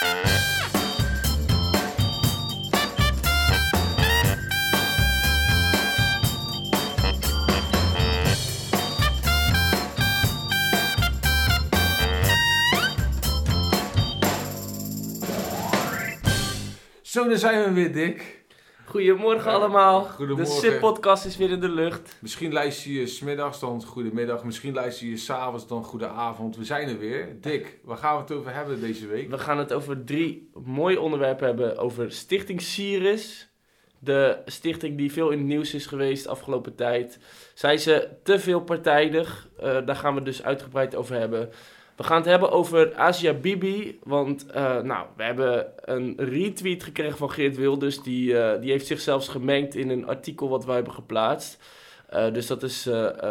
Zo, daar zijn we weer, Dick. Goedemorgen allemaal. Goedemorgen. De SIP-podcast is weer in de lucht. Misschien luister je smiddags dan goedemiddag. Misschien luister je s'avonds dan goedenavond. We zijn er weer. Dick, waar gaan we het over hebben deze week? We gaan het over drie mooie onderwerpen hebben. Over Stichting Siris. De stichting die veel in het nieuws is geweest de afgelopen tijd. Zijn ze te veel partijdig? Eh, daar gaan we het dus uitgebreid over hebben. We gaan het hebben over Asia Bibi. Want eh, nou, we hebben een retweet gekregen van Geert Wilders. Die, eh, die heeft zich zelfs gemengd in een artikel wat wij hebben geplaatst. Eh, dus dat is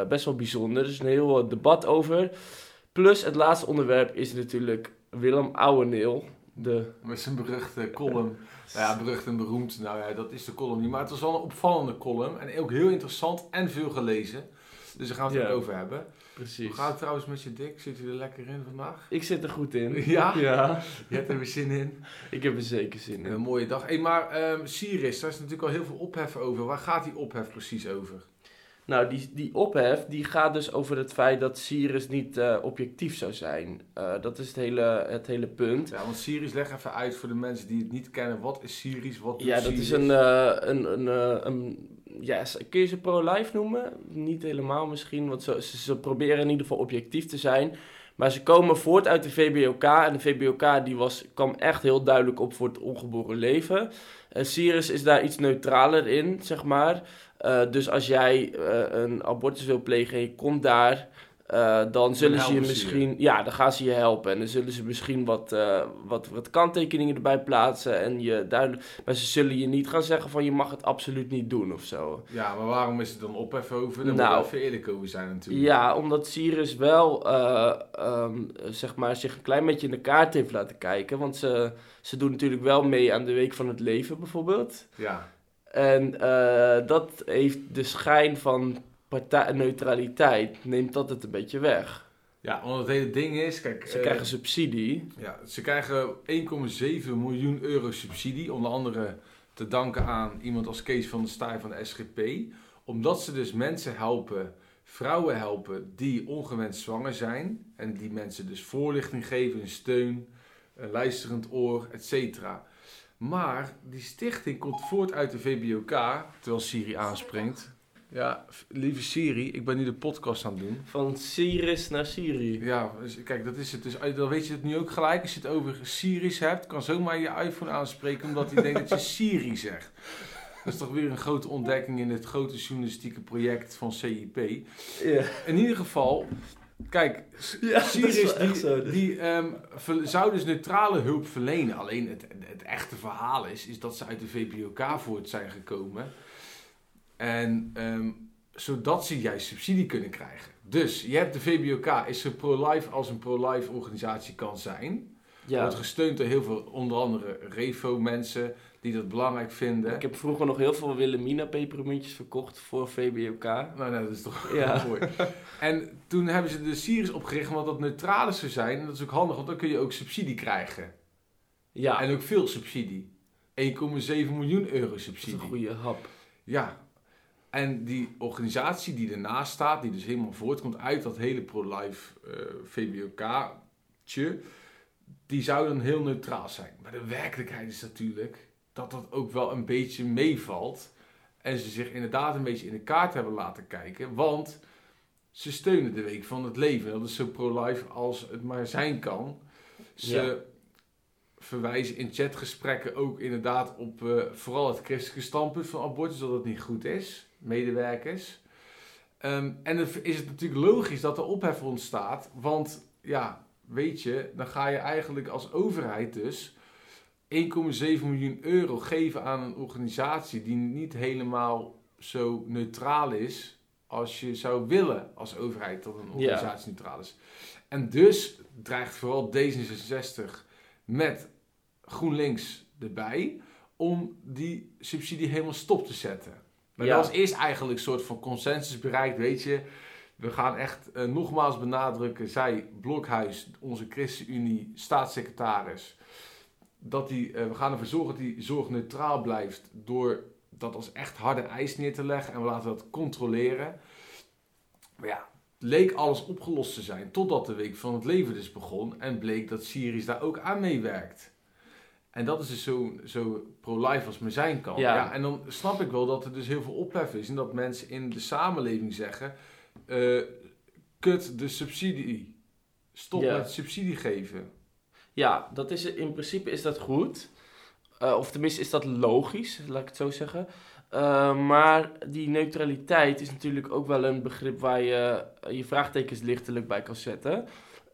best wel bijzonder. Er is een heel debat over. Plus het laatste onderwerp is natuurlijk Willem Ouweneel. De, Met zijn beruchte column. Nou ja, berucht en beroemd. Nou ja, dat is de column niet. Maar het was wel een opvallende column. En ook heel interessant en veel gelezen. Dus daar gaan we het ook over hebben. Precies. Hoe gaat het trouwens met je Dick? Zit u er lekker in vandaag? Ik zit er goed in. Ja? Ja, Je hebt er weer zin in. ik heb er zeker zin Een in. mooie dag. Hey, maar ehm Siris, daar is natuurlijk al heel veel ophef over. Waar gaat die ophef precies over? Nou, die, die ophef die gaat dus over het feit dat Sirius niet eh, objectief zou zijn. Eh, dat is het hele, het hele punt. Ja, want Siris, leg even uit voor de mensen die het niet kennen. Wat is Siris? Wat doet Ja, dat is een, eh, een, een, eh, een ja, kun je ze pro-life noemen? Niet helemaal misschien, want ze, ze, proberen in ieder geval objectief te zijn. Maar ze komen voort uit de VBOK en de VBOK die was, kwam echt heel duidelijk op voor het ongeboren leven. En Sirius is daar iets neutraler in, zeg maar. Eh, dus als jij eh, een abortus wil plegen en je komt daar, eh, dan zullen ze je misschien, ja, dan gaan ze je helpen. En dan zullen ze misschien wat, eh, wat, wat kanttekeningen erbij plaatsen. En je duidelijk, maar ze zullen je niet gaan zeggen van je mag het absoluut niet doen of zo. Ja, maar waarom is het dan ophef over? Daar Nou. moet even eerlijk over zijn natuurlijk. Ja, omdat Sirius wel, eh, ehm, zeg maar, zich een klein beetje in de kaart heeft laten kijken. Want ze, ze doen natuurlijk wel mee aan de Week van het Leven bijvoorbeeld. Ja. En dat heeft de schijn van partij neutraliteit, neemt dat het een beetje weg. Ja, want het hele ding is, kijk, Ze eh, krijgen subsidie. ja, ze krijgen 1,7 miljoen euro subsidie, onder andere te danken aan iemand als Kees van der Staaij van de SGP, omdat ze dus mensen helpen, vrouwen helpen die ongewenst zwanger zijn en die mensen dus voorlichting geven, een steun, een luisterend oor, etc. Maar die stichting komt voort uit de VBOK, terwijl Siri aanspringt. Ja, lieve Siri, ik ben nu de podcast aan het doen. Van Sirius naar Siri. Ja, dus kijk, dat is het. Dus dan weet je het nu ook gelijk. Als je het over Siri's hebt, kan zomaar je iPhone aanspreken omdat hij denkt dat je Siri zegt. Dat is toch weer een grote ontdekking in het grote journalistieke project van CIP. Ja, In ieder geval, kijk, Ja, Siri's die, zo, dus. die ver- zou dus neutrale hulp verlenen. Alleen het, het echte verhaal is, is dat ze uit de VPOK voort zijn gekomen. En ehm, zodat ze juist subsidie kunnen krijgen. Dus je hebt de VBOK, is zo pro-life als een pro-life organisatie kan zijn. ja. Wordt gesteund door heel veel, onder andere REFO-mensen die dat belangrijk vinden. Ik heb vroeger nog heel veel Wilhelmina pepermuntjes verkocht voor VBOK. Nou, nou, dat is toch Ja. mooi. En toen hebben ze de Sirius opgericht, omdat dat neutraal zou zijn. En dat is ook handig, want dan kun je ook subsidie krijgen. Ja, En ook veel subsidie. 1,7 miljoen euro dat is subsidie. een goede hap. Ja. En die organisatie die ernaast staat, die dus helemaal voortkomt uit dat hele pro-life eh, VBOK-tje, die zou dan heel neutraal zijn. Maar de werkelijkheid is natuurlijk dat dat ook wel een beetje meevalt. En ze zich inderdaad een beetje in de kaart hebben laten kijken. Want ze steunen de Week van het Leven. Dat is zo pro-life als het maar zijn kan. Ze Ja. verwijzen in chatgesprekken ook inderdaad op eh, vooral het christelijke standpunt van abortus, dat het niet goed is. Medewerkers. Ehm, en dan is het natuurlijk logisch dat er ophef ontstaat. Want ja, weet je, dan ga je eigenlijk als overheid dus 1,7 miljoen euro geven aan een organisatie die niet helemaal zo neutraal is als je zou willen als overheid dat een organisatie neutraal is. En dus dreigt vooral D66 met GroenLinks erbij om die subsidie helemaal stop te zetten. Maar Ja. dat was eerst eigenlijk een soort van consensus bereikt, weet je. We gaan echt eh, nogmaals benadrukken, zij, Blokhuis, onze ChristenUnie, staatssecretaris, dat die, eh, we gaan ervoor zorgen dat die zorg neutraal blijft door dat als echt harde eis neer te leggen en we laten dat controleren. Maar ja, leek alles opgelost te zijn totdat de week van het leven dus begon en bleek dat Syrisch daar ook aan meewerkt. En dat is dus zo, zo pro-life als maar zijn kan. Ja. Ja. en dan snap ik wel dat er dus heel veel ophef is en dat mensen in de samenleving zeggen: eh, kut de subsidie. Stop Ja. met subsidie geven. Ja, dat is, in principe is dat goed. Eh, of tenminste is dat logisch, laat ik het zo zeggen. Eh, maar die neutraliteit is natuurlijk ook wel een begrip waar je je vraagtekens lichtelijk bij kan zetten.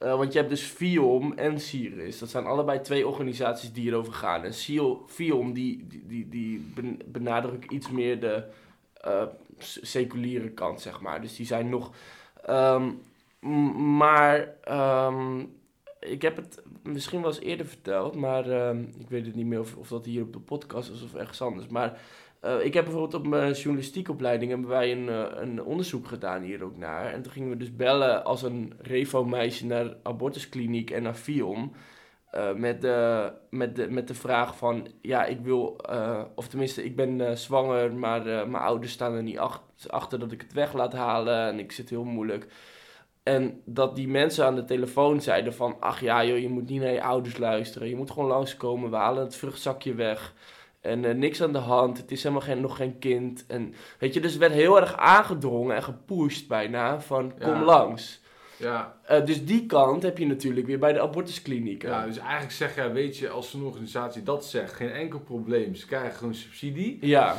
Eh, want je hebt dus FIOM en CIRIS. Dat zijn allebei twee organisaties die erover gaan. En FIOM die, die, die, die ben- benadrukt iets meer de eh, seculiere kant, zeg maar. Dus die zijn nog... ehm, maar ehm, ik heb het misschien wel eens eerder verteld, maar ehm, ik weet het niet meer of, of dat hier op de podcast is of ergens anders. Maar eh, ik heb bijvoorbeeld op mijn journalistiekopleiding hebben wij een, eh, een onderzoek gedaan hier ook naar. En toen gingen we dus bellen als een revo-meisje naar abortuskliniek en naar FIOM. eh, met, de, met, de, met de vraag van, ja, ik wil, of tenminste, ik ben zwanger, maar mijn ouders staan er niet ach- achter dat ik het weg laat halen en ik zit heel moeilijk. En dat die mensen aan de telefoon zeiden van... Ach ja joh, je moet niet naar je ouders luisteren. Je moet gewoon langskomen. We halen het vruchtzakje weg. En eh, niks aan de hand. Het is helemaal geen, nog geen kind. En weet je, dus er werd heel erg aangedrongen en gepusht bijna van kom langs. Ja, Eh, dus die kant heb je natuurlijk weer bij de abortusklinieken. ja, dus eigenlijk zeg je, weet je, als een organisatie dat zegt, geen enkel probleem. Ze krijgen gewoon subsidie. ja.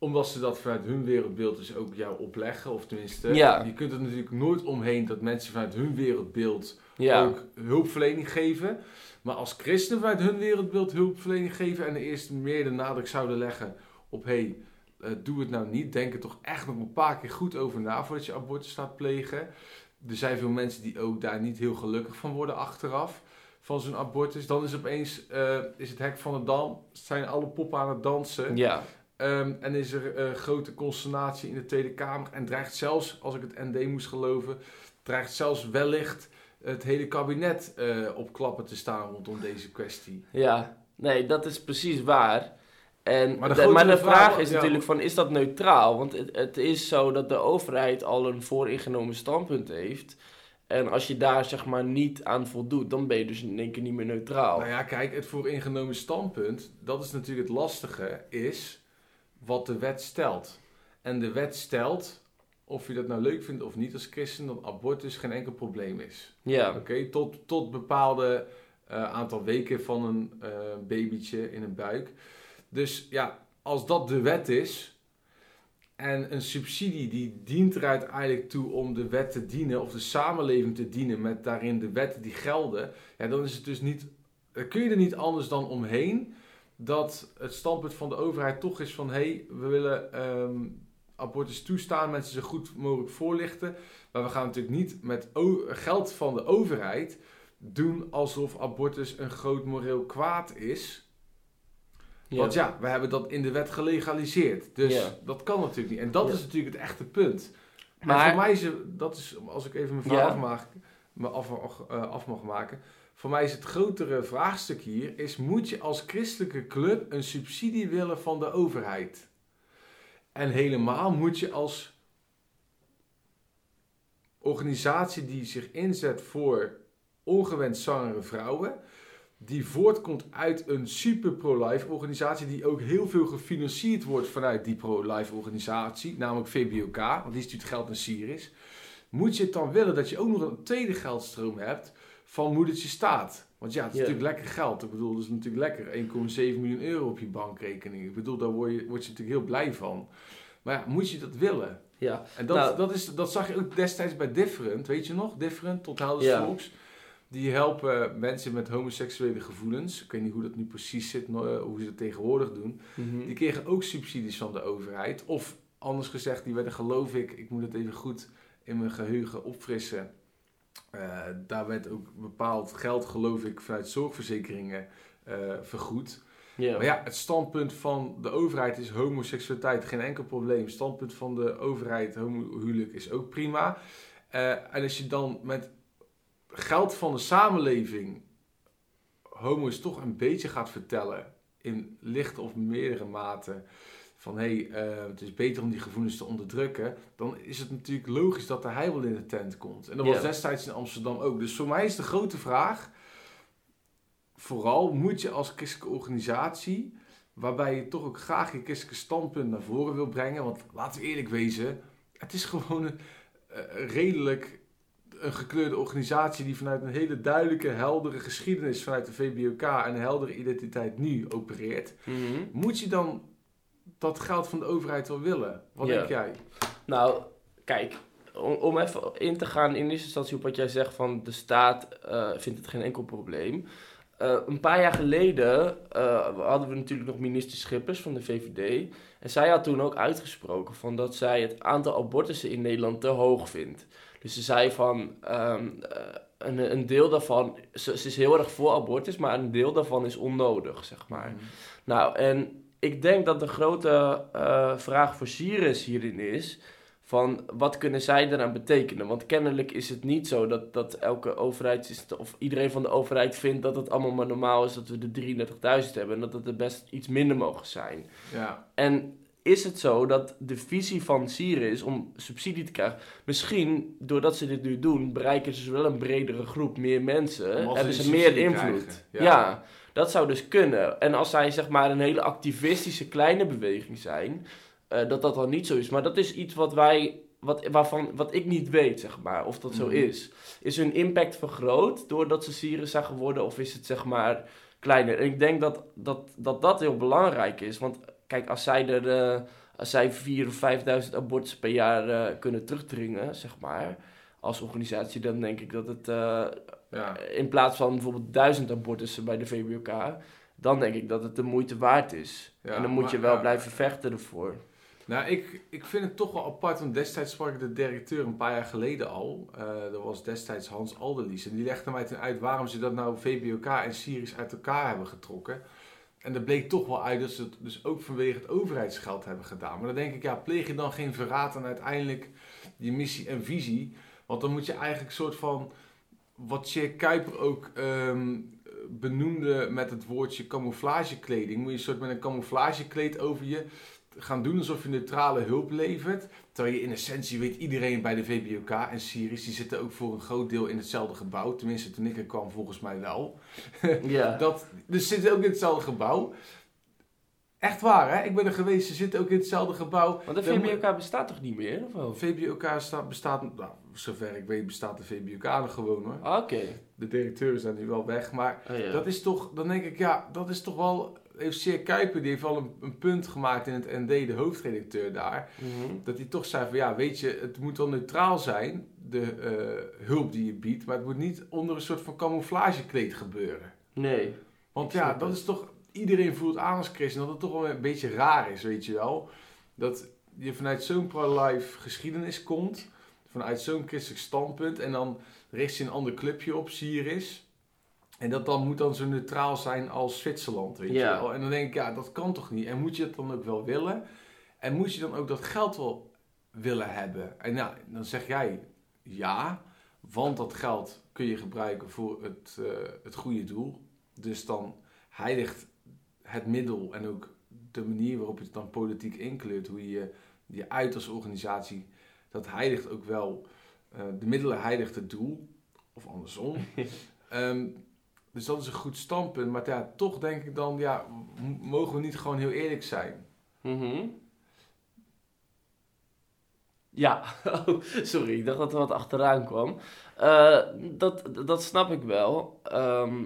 Omdat ze dat vanuit hun wereldbeeld dus ook jou opleggen. Of tenminste, Ja. je kunt er natuurlijk nooit omheen dat mensen vanuit hun wereldbeeld ja. ook hulpverlening geven. Maar als christenen vanuit hun wereldbeeld hulpverlening geven en er eerst meer de nadruk zouden leggen op hé, hey, eh, doe het nou niet. Denk er toch echt nog een paar keer goed over na voordat je abortus gaat plegen. Er zijn veel mensen die ook daar niet heel gelukkig van worden achteraf. Van zo'n abortus. Dan is opeens eh, is het hek van de dam. Zijn alle poppen aan het dansen. ja. Ehm, en is er eh, grote consternatie in de Tweede Kamer. En dreigt zelfs, als ik het ND moest geloven, dreigt zelfs wellicht het hele kabinet eh, op klappen te staan rondom deze kwestie. Ja, nee, dat is precies waar. En, Maar de de, maar de vraag vraag- is ja. natuurlijk van, is dat neutraal? Want het, het is zo dat de overheid al een vooringenomen standpunt heeft. En als je daar zeg maar niet aan voldoet, dan ben je dus in één keer niet meer neutraal. Nou ja, kijk, het vooringenomen standpunt, dat is natuurlijk het lastige, is wat de wet stelt. En de wet stelt, of je dat nou leuk vindt of niet als christen, dat abortus geen enkel probleem is. Ja, Oké, tot, tot bepaalde eh, aantal weken van een eh, babytje in een buik. Dus ja, als dat de wet is en een subsidie die dient er uiteindelijk toe om de wet te dienen of de samenleving te dienen met daarin de wetten die gelden, ja, dan is het dus niet, kun je er niet anders dan omheen dat het standpunt van de overheid toch is van hé, hey, we willen ehm, abortus toestaan, mensen zo goed mogelijk voorlichten. Maar we gaan natuurlijk niet met geld van de overheid doen alsof abortus een groot moreel kwaad is. ja. Want ja, we hebben dat in de wet gelegaliseerd. Dus Ja. dat kan natuurlijk niet. En dat Ja. is natuurlijk het echte punt. Maar voor mij is het, dat is, als ik even mijn vraag me af, eh, af mag maken. Voor mij is het grotere vraagstuk hier, is moet je als christelijke club een subsidie willen van de overheid? En helemaal moet je als organisatie die zich inzet voor ongewenst zwangere vrouwen, die voortkomt uit een super pro-life organisatie die ook heel veel gefinancierd wordt vanuit die pro-life organisatie, namelijk VBOK, want die stuurt geld naar Syrisch. Moet je het dan willen dat je ook nog een tweede geldstroom hebt van moedertje staat? Want ja, het is natuurlijk lekker geld. Ik bedoel, dat is natuurlijk lekker. 1,7 miljoen euro op je bankrekening. Ik bedoel, daar word je, word je natuurlijk heel blij van. Maar ja, moet je dat willen? ja. En dat, Nou- dat, is, dat zag je ook destijds bij Different, weet je nog? Different, tot Helders Ja. Volks. Die helpen mensen met homoseksuele gevoelens. Ik weet niet hoe dat nu precies zit, eh, hoe ze dat tegenwoordig doen. Mhm. Die kregen ook subsidies van de overheid. Of anders gezegd, die werden geloof ik, ik moet het even goed in mijn geheugen opfrissen. Eh, daar werd ook bepaald geld, geloof ik, vanuit zorgverzekeringen eh, vergoed. Maar ja, het standpunt van de overheid is homoseksualiteit geen enkel probleem. Het standpunt van de overheid, homohuwelijk, is ook prima. Eh, en als je dan met geld van de samenleving homo's toch een beetje gaat vertellen, in lichte of meerdere mate, van hé, hey, eh, het is beter om die gevoelens te onderdrukken, dan is het natuurlijk logisch dat hij wel in de tent komt. En dat was destijds in Amsterdam ook. Dus voor mij is de grote vraag, vooral moet je als christelijke organisatie, waarbij je toch ook graag je christelijke standpunt naar voren wil brengen, want laten we eerlijk wezen, het is gewoon een, eh, redelijk een gekleurde organisatie die vanuit een hele duidelijke, heldere geschiedenis vanuit de VBOK en een heldere identiteit nu opereert. Mhm. Moet je dan dat geld van de overheid wel willen? Wat Ja. denk jij? Nou, kijk, om, om even in te gaan in eerste instantie op wat jij zegt van de staat eh, vindt het geen enkel probleem. Eh, een paar jaar geleden eh, hadden we natuurlijk nog minister Schippers van de VVD. En zij had toen ook uitgesproken van dat zij het aantal abortussen in Nederland te hoog vindt. Dus ze zei van ehm, eh, een, een deel daarvan, ze, ze is heel erg voor abortus, maar een deel daarvan is onnodig, zeg maar. Nou, en ik denk dat de grote eh, vraag voor Sirius hierin is: van wat kunnen zij eraan betekenen? Want kennelijk is het niet zo dat, dat elke overheid, of iedereen van de overheid vindt dat het allemaal maar normaal is dat we de 33.000 hebben en dat het er best iets minder mogen zijn. Ja, En is het zo dat de visie van Sieren is om subsidie te krijgen? Misschien, doordat ze dit nu doen, bereiken ze wel een bredere groep, meer mensen. Hebben ze meer invloed. krijgen, Ja. ja. Dat zou dus kunnen. En als zij zeg maar een hele activistische kleine beweging zijn, eh, dat dat dan niet zo is. Maar dat is iets wat wij, wat, waarvan, wat ik niet weet, zeg maar, of dat zo Mhm. is. Is hun impact vergroot doordat ze Sieren zijn geworden, of is het zeg maar kleiner? En ik denk dat dat, dat, dat heel belangrijk is. Want kijk, als zij er. eh, als zij 4.000 of 5.000 abortussen per jaar eh, kunnen terugdringen, zeg maar, als organisatie, dan denk ik dat het eh, ja. in plaats van bijvoorbeeld 1000 abortussen bij de VBOK, dan denk ik dat het de moeite waard is. Ja, en dan moet maar- je wel ja. blijven vechten ervoor. Nou, ik, ik vind het toch wel apart, want destijds sprak ik de directeur een paar jaar geleden al. Eh, dat was destijds Hans Alderlies. En die legde mij toen uit waarom ze dat nou VBOK en Syrisch uit elkaar hebben getrokken. En er bleek toch wel uit dat ze het dus ook vanwege het overheidsgeld hebben gedaan. Maar dan denk ik, ja, pleeg je dan geen verraad aan uiteindelijk je missie en visie? Want dan moet je eigenlijk een soort van, wat Sjeer Kuiper ook ehm, benoemde met het woordje camouflagekleding. Moet je een soort met een camouflagekleed over je gaan doen alsof je neutrale hulp levert. Terwijl je in essentie weet iedereen bij de VBOK en Syrisch, die zitten ook voor een groot deel in hetzelfde gebouw. Tenminste, toen ik er kwam, volgens mij wel. Ja. Dat, dus ze zitten ook in hetzelfde gebouw. Echt waar, hè? Ik ben er geweest, ze zitten ook in hetzelfde gebouw. Want de VBOK bestaat toch niet meer? Of wel? VBOK staat, bestaat, nou, zover ik weet, bestaat de VBOK nog gewoon hoor. Oké. De directeur zijn nu wel weg, maar Oh, ja. dat is toch, dan denk ik, ja, dat is toch wel. Heeft Seer Kuiper, die heeft wel een, een punt gemaakt in het ND, de hoofdredacteur daar. Mhm. Dat hij toch zei van ja, weet je, het moet wel neutraal zijn, de eh, hulp die je biedt, maar het moet niet onder een soort van camouflagekleed gebeuren. Nee. Want ja, dat het. is toch, iedereen voelt aan als christen dat het toch wel een beetje raar is, weet je wel. Dat je vanuit zo'n pro-life geschiedenis komt, vanuit zo'n christelijk standpunt, en dan richt je een ander clubje op, Syrisch. En dat dan moet dan zo neutraal zijn als Zwitserland, weet Ja. je wel. En dan denk ik, ja, dat kan toch niet? En moet je het dan ook wel willen? En moet je dan ook dat geld wel willen hebben? En nou, dan zeg jij ja, want dat geld kun je gebruiken voor het, eh, het goede doel. Dus dan heiligt het middel en ook de manier waarop je het dan politiek inkleurt, hoe je je uit als organisatie, dat heiligt ook wel, eh, de middelen heiligt het doel, of andersom. Ehm, dus dat is een goed standpunt, maar ja, toch denk ik dan, ja, mogen we niet gewoon heel eerlijk zijn? Mhm. Ja, Oh, sorry, ik dacht dat er wat achteraan kwam. Eh, dat, dat snap ik wel. Ehm,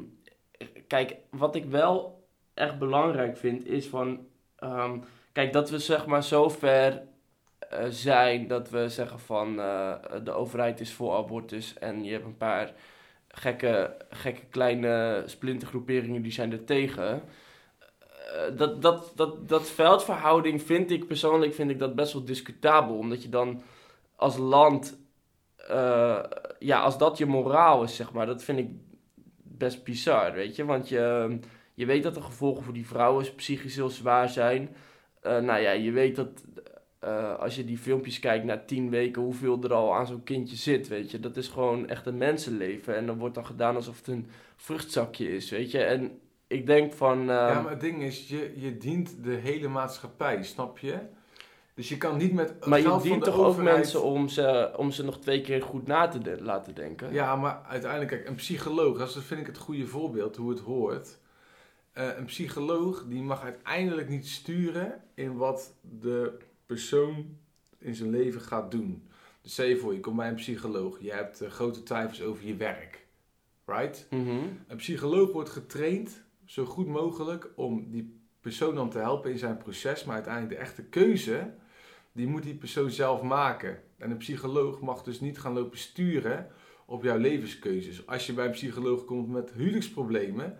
kijk, wat ik wel echt belangrijk vind is van... ehm, kijk, dat we zeg maar zo ver zijn dat we zeggen van... eh, de overheid is voor abortus en je hebt een paar gekke, gekke kleine splintergroeperingen die zijn er tegen... Eh, dat, dat, dat, dat veldverhouding vind ik persoonlijk vind ik dat best wel discutabel. Omdat je dan als land, eh, ja, als dat je moraal is, zeg maar, dat vind ik best bizar, weet je. Want je, je weet dat de gevolgen voor die vrouwen psychisch heel zwaar zijn. Eh, nou ja, je weet dat eh, als je die filmpjes kijkt na tien weken, hoeveel er al aan zo'n kindje zit, weet je. Dat is gewoon echt een mensenleven. En dan wordt dan gedaan alsof het een vruchtzakje is, weet je. En ik denk van... ehm, Ja, maar het ding is, je, je dient de hele maatschappij, snap je? Dus je kan niet met maar je dient toch ook mensen om ze, om ze nog twee keer goed na te de- laten denken? Ja, maar uiteindelijk, kijk, een psycholoog, dat vind ik het goede voorbeeld hoe het hoort. Eh, een psycholoog die mag uiteindelijk niet sturen in wat de persoon in zijn leven gaat doen. Dus stel je voor, je komt bij een psycholoog, je hebt eh, grote twijfels over je werk. Right? Mhm. Een psycholoog wordt getraind zo goed mogelijk om die persoon dan te helpen in zijn proces, maar uiteindelijk de echte keuze, die moet die persoon zelf maken. En een psycholoog mag dus niet gaan lopen sturen op jouw levenskeuzes. Als je bij een psycholoog komt met huwelijksproblemen,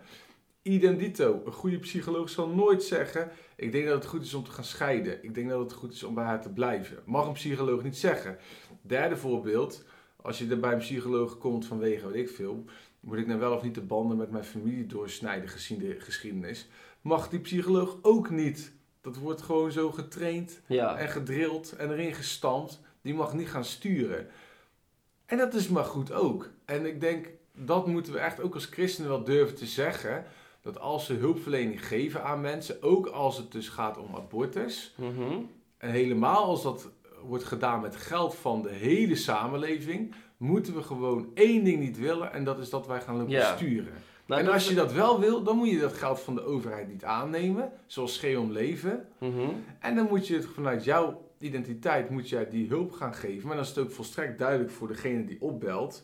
idem dito. Een goede psycholoog zal nooit zeggen, ik denk dat het goed is om te gaan scheiden. Ik denk dat het goed is om bij haar te blijven. Mag een psycholoog niet zeggen. Derde voorbeeld, als je er bij een psycholoog komt vanwege, weet ik veel, moet ik nou wel of niet de banden met mijn familie doorsnijden gezien de geschiedenis, mag die psycholoog ook niet. Dat wordt gewoon zo getraind Ja. en gedrild en erin gestampt. Die mag niet gaan sturen. En dat is maar goed ook. En ik denk, dat moeten we echt ook als christenen wel durven te zeggen. Dat als ze hulpverlening geven aan mensen, ook als het dus gaat om abortus. Mhm. En helemaal als dat wordt gedaan met geld van de hele samenleving. Moeten we gewoon één ding niet willen. En dat is dat wij gaan lopen Ja. sturen. Nou, en als je dat wel wil, dan moet je dat geld van de overheid niet aannemen. Zoals Scheom Leven. Mhm. En dan moet je het vanuit jouw identiteit moet jij die hulp gaan geven. Maar dan is het ook volstrekt duidelijk voor degene die opbelt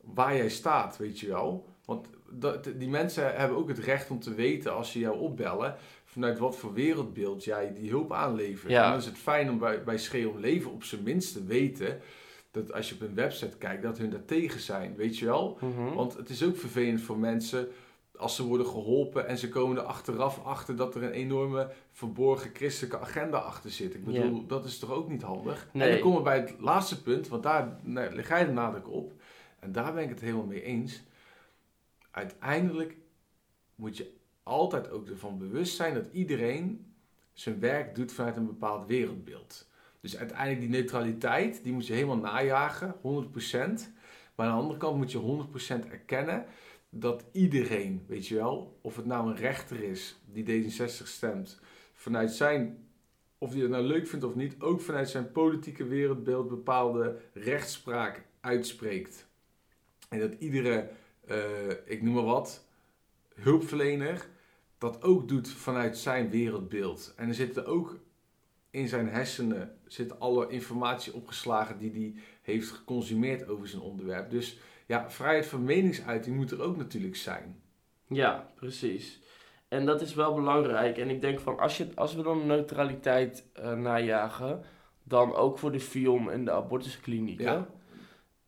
waar jij staat, weet je wel. Want dat, die mensen hebben ook het recht om te weten als ze jou opbellen vanuit wat voor wereldbeeld jij die hulp aanlevert. Ja. En dan is het fijn om bij, bij Schreeuw Leven op zijn minst te weten dat als je op een website kijkt dat hun daar tegen zijn, weet je wel. Mhm. Want het is ook vervelend voor mensen als ze worden geholpen en ze komen er achteraf achter dat er een enorme verborgen christelijke agenda achter zit. Ik bedoel, dat is toch ook niet handig? Nee. En dan komen we bij het laatste punt, want daar nee, leg jij de nadruk op. En daar ben ik het helemaal mee eens. Uiteindelijk moet je altijd ook ervan bewust zijn dat iedereen zijn werk doet vanuit een bepaald wereldbeeld. Dus uiteindelijk die neutraliteit, die moet je helemaal najagen, 100%. Maar aan de andere kant moet je 100% erkennen dat iedereen, weet je wel, of het nou een rechter is die D66 stemt, vanuit zijn, of die het nou leuk vindt of niet, ook vanuit zijn politieke wereldbeeld bepaalde rechtspraak uitspreekt. En dat iedere, eh, ik noem maar wat, hulpverlener dat ook doet vanuit zijn wereldbeeld. En er zitten ook in zijn hersenen zit alle informatie opgeslagen die hij heeft geconsumeerd over zijn onderwerp. Dus ja, vrijheid van meningsuiting moet er ook natuurlijk zijn. Ja, precies. En dat is wel belangrijk. En ik denk van, als, je, als we dan neutraliteit eh, najagen, dan ook voor de film en de abortusklinieken. Ja.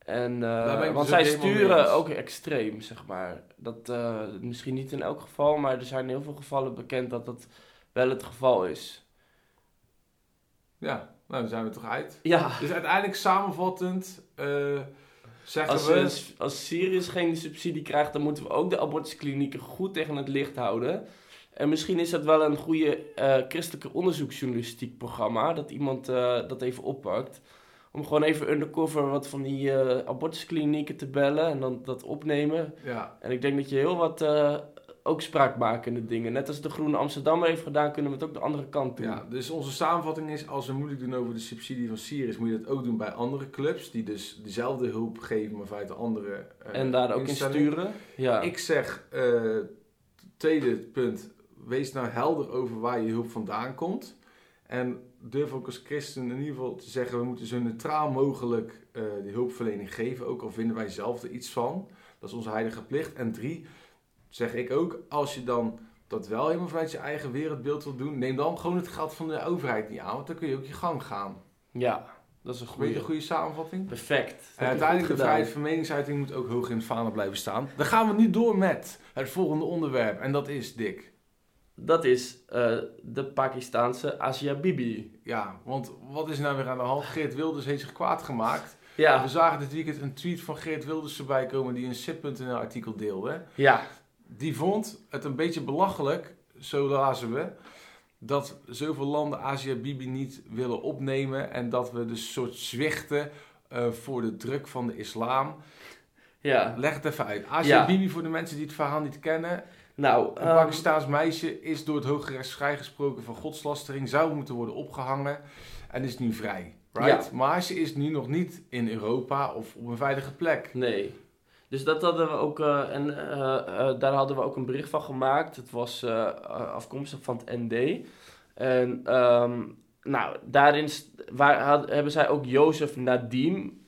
En, eh, want dus ook zij sturen ook extreem, zeg maar. Dat, eh, misschien niet in elk geval, maar er zijn heel veel gevallen bekend dat dat wel het geval is. Ja, nou dan zijn we toch uit. Ja, Dus uiteindelijk samenvattend eh, zeggen als, we... we, als Sirius geen subsidie krijgt, dan moeten we ook de abortusklinieken goed tegen het licht houden. En misschien is dat wel een goede christelijke onderzoeksjournalistiek programma, dat iemand dat even oppakt. Om gewoon even undercover wat van die eh, abortusklinieken te bellen en dan dat opnemen. Ja, En ik denk dat je heel wat eh, ook spraakmakende dingen, net als de Groene Amsterdammer heeft gedaan, kunnen we het ook de andere kant doen. ja, dus onze samenvatting is, als we moeilijk doen over de subsidie van Sirius, moet je dat ook doen bij andere clubs, die dus dezelfde hulp geven, maar vanuit de andere eh, en daar ook in sturen. Ja. Ik zeg, tweede punt, wees nou helder over waar je hulp vandaan komt. En durf ook als christen in ieder geval te zeggen, we moeten zo neutraal mogelijk eh die hulpverlening geven, ook al vinden wij zelf er iets van. Dat is onze heilige plicht. En drie, zeg ik ook, als je dan dat wel helemaal vanuit je eigen wereldbeeld wil doen, neem dan gewoon het geld van de overheid niet aan, want dan kun je ook je gang gaan. ja, dat is een goede. een goede samenvatting? Perfect. En je uiteindelijk de vrijheid van meningsuiting moet ook hoog in het vaandel blijven staan. Dan gaan we nu door met het volgende onderwerp. En dat is Dick. Dat is eh, de Pakistaanse Asia Bibi. Ja, want wat is nou weer aan de hand? Geert Wilders heeft zich kwaad gemaakt. We Ja, zagen dit weekend een tweet van Geert Wilders erbij komen die een SIP.nl artikel deelde. ja, Die vond het een beetje belachelijk, zo lazen we, dat zoveel landen Asia Bibi niet willen opnemen en dat we dus soort zwichten eh, voor de druk van de islam. Ja. Leg het even uit. Asia Ja. Bibi, voor de mensen die het verhaal niet kennen, Nou, een ehm, Pakistaans meisje is door het Hoge Rechtshof vrijgesproken van godslastering, zou moeten worden opgehangen en is nu vrij. Right? Maar ze is nu nog niet in Europa of op een veilige plek. Nee. Dus dat hadden we ook, eh, en eh, eh, daar hadden we ook een bericht van gemaakt. Het was afkomstig van het ND. En ehm, nou, daarin waar, had- hebben zij ook Jozef Nadim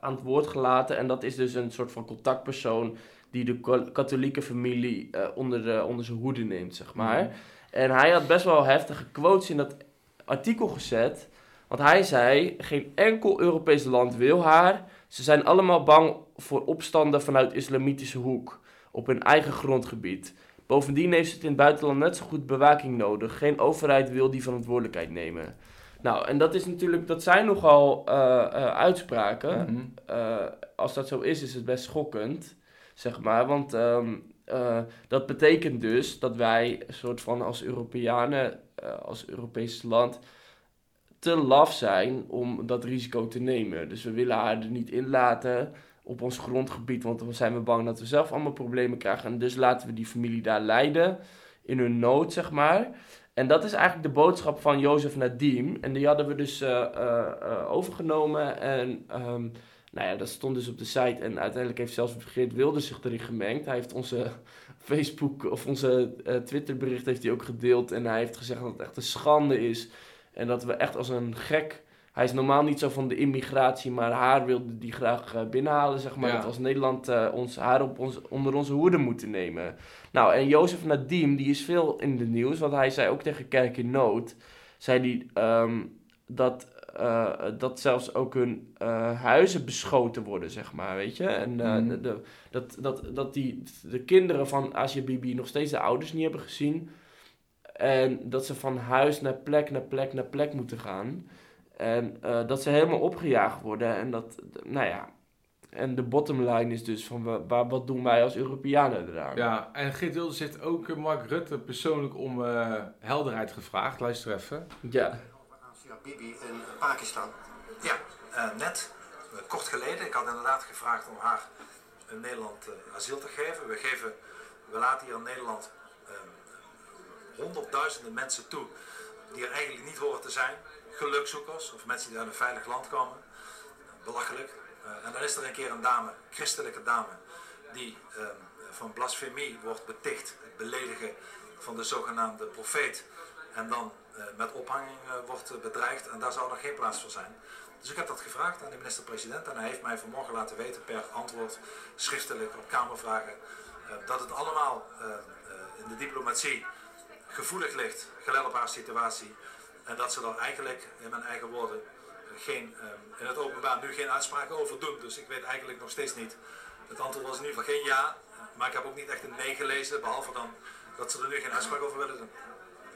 aan het woord gelaten. En dat is dus een soort van contactpersoon die de katholieke familie eh, onder, de, onder zijn hoede neemt, zeg maar. Mhm. En hij had best wel heftige quotes in dat artikel gezet. Want hij zei: geen enkel Europees land wil haar. Ze zijn allemaal bang voor opstanden vanuit islamitische hoek op hun eigen grondgebied. Bovendien heeft ze het in het buitenland net zo goed bewaking nodig. Geen overheid wil die verantwoordelijkheid nemen. Nou, en dat is natuurlijk, dat zijn nogal eh, eh, uitspraken. Mhm. Als dat zo is, is het best schokkend, zeg maar. Want ehm, eh, dat betekent dus dat wij een soort van als Europeanen, eh, als Europees land, te laf zijn om dat risico te nemen. Dus we willen haar er niet in laten op ons grondgebied, want dan zijn we bang dat we zelf allemaal problemen krijgen. En dus laten we die familie daar lijden, in hun nood, zeg maar. En dat is eigenlijk de boodschap van Jozef Nadim. En die hadden we dus eh, overgenomen. En ehm, nou ja, dat stond dus op de site. En uiteindelijk heeft zelfs Geert Wilders zich erin gemengd. Hij heeft onze Facebook of onze eh, Twitterbericht heeft hij ook gedeeld. En hij heeft gezegd dat het echt een schande is. En dat we echt als een gek... Hij is normaal niet zo van de immigratie, maar haar wilde die graag eh, binnenhalen, zeg maar. Ja. Dat als Nederland eh, ons, haar op ons, onder onze hoede moeten nemen. Nou, en Jozef Nadim, die is veel in de nieuws, want hij zei ook tegen Kerk in Nood, zei die, ehm, dat, eh, dat zelfs ook hun eh, huizen beschoten worden, zeg maar, weet je. En eh, Mhm. de, dat, dat, dat die, de kinderen van Asia Bibi nog steeds de ouders niet hebben gezien. En dat ze van huis naar plek, naar plek, naar plek moeten gaan. En eh, dat ze helemaal opgejaagd worden. En dat, nou ja. En de bottom line is dus van wa- waar, wat doen wij als Europeanen eraan? Ja, en Geert Wilders heeft ook eh, Mark Rutte persoonlijk om eh, helderheid gevraagd. Luister even. Ja. Asia Bibi in Pakistan. Ja, eh, net, eh, kort geleden. Ik had inderdaad gevraagd om haar in Nederland eh, asiel te geven. We, geven. we laten hier in Nederland honderdduizenden mensen toe die er eigenlijk niet horen te zijn. Gelukzoekers of mensen die uit een veilig land komen. Belachelijk. En dan is er een keer een dame, christelijke dame, die eh, van blasfemie wordt beticht. Het beledigen van de zogenaamde profeet. En dan met ophanging eh, wordt eh, bedreigd. En daar zou nog geen plaats voor zijn. Dus ik heb dat gevraagd aan de minister-president. En hij heeft mij vanmorgen laten weten per antwoord schriftelijk op Kamervragen. eh, dat het allemaal eh, eh, in de diplomatie gevoelig ligt, gelet op haar situatie. En dat ze er eigenlijk, in mijn eigen woorden, geen, eh, in het openbaar nu geen uitspraken over doen. Dus ik weet eigenlijk nog steeds niet. Het antwoord was in ieder geval geen ja. Maar ik heb ook niet echt een nee gelezen. Behalve dan dat ze er nu geen uitspraak over willen doen.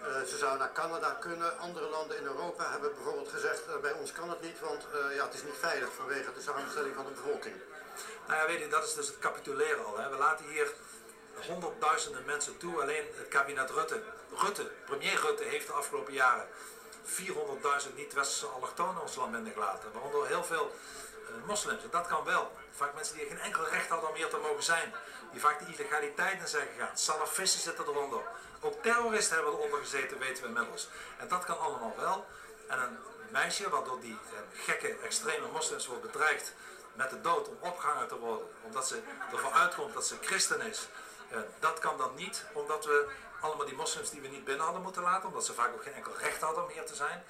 Eh, ze zou naar Canada kunnen. Andere landen in Europa hebben bijvoorbeeld gezegd, eh, bij ons kan het niet, want eh, ja, het is niet veilig vanwege de samenstelling van de bevolking. Nou ja, weet je, dat is dus het capituleren al. Hè. We laten hier honderdduizenden mensen toe. Alleen het kabinet Rutte, Rutte, premier Rutte heeft de afgelopen jaren 400.000 niet-westerse allochtonen ons land binnengelaten. Waaronder heel veel moslims. En dat kan wel. Vaak mensen die geen enkel recht hadden om hier te mogen zijn. Die vaak de illegaliteit in zijn gegaan. Salafisten zitten eronder. Ook terroristen hebben eronder gezeten, weten we inmiddels. En dat kan allemaal wel. En een meisje wat door die eh, gekke, extreme moslims wordt bedreigd met de dood om opgehangen te worden. Omdat ze ervan uitkomt dat ze christen is. Eh, dat kan dan niet, omdat we allemaal die moslims die we niet binnen hadden moeten laten, omdat ze vaak ook geen enkel recht hadden om hier te zijn,